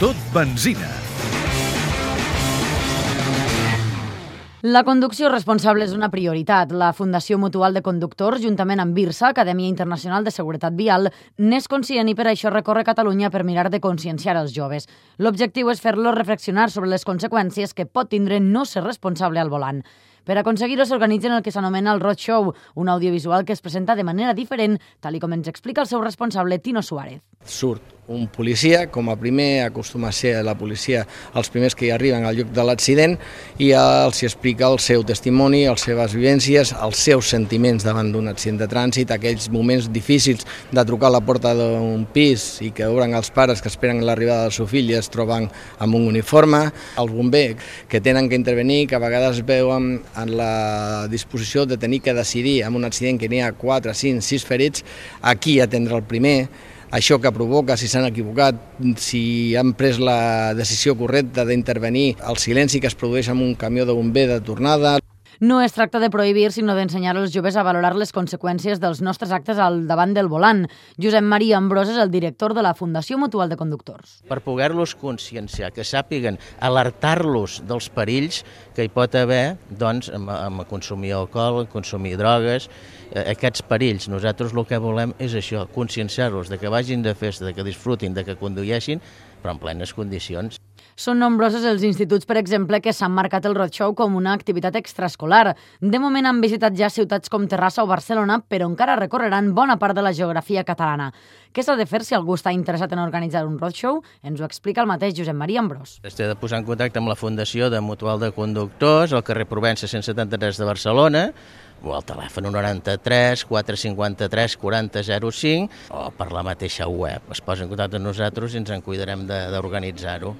Tot benzina. La conducció responsable és una prioritat. La Fundació Mutual de Conductors, juntament amb BIRSA, Acadèmia Internacional de Seguretat Vial, n'és conscient i per això recorre Catalunya per mirar de conscienciar els joves. L'objectiu és fer-los reflexionar sobre les conseqüències que pot tindre no ser responsable al volant. Per aconseguir-ho s'organitzen el que s'anomena el Roadshow, un audiovisual que es presenta de manera diferent, tal i com ens explica el seu responsable, Tino Suárez. Surt un policia, com a primer acostuma a ser la policia els primers que hi arriben al lloc de l'accident i els explica el seu testimoni, les seves vivències, els seus sentiments davant d'un accident de trànsit, aquells moments difícils de trucar a la porta d'un pis i que obren els pares que esperen l'arribada del seu fill i es troben amb un uniforme, els bombers que tenen que intervenir, que a vegades veuen en la disposició de tenir que decidir en un accident que n'hi ha 4, 5, 6 ferits, a qui atendre el primer, això que provoca, si s'han equivocat, si han pres la decisió correcta d'intervenir, el silenci que es produeix amb un camió de bomber de tornada. No es tracta de prohibir, sinó d'ensenyar als joves a valorar les conseqüències dels nostres actes al davant del volant. Josep Maria Ambrós és el director de la Fundació Mutual de Conductors. Per poder-los conscienciar, que sàpiguen alertar-los dels perills que hi pot haver doncs, amb, amb consumir alcohol, consumir drogues, eh, aquests perills. Nosaltres el que volem és això, conscienciar-los de que vagin de festa, de que disfrutin, de que condueixin, però en plenes condicions. Són nombrosos els instituts, per exemple, que s'han marcat el roadshow com una activitat extraescolar. De moment han visitat ja ciutats com Terrassa o Barcelona, però encara recorreran bona part de la geografia catalana. Què s'ha de fer si algú està interessat en organitzar un roadshow? Ens ho explica el mateix Josep Maria Ambrós. Estic de posar en contacte amb la Fundació de Mutual de Conductors, al carrer Provença 173 de Barcelona, o al telèfon 93 453 4005 o per la mateixa web. Es posa en contacte amb nosaltres i ens en cuidarem d'organitzar-ho.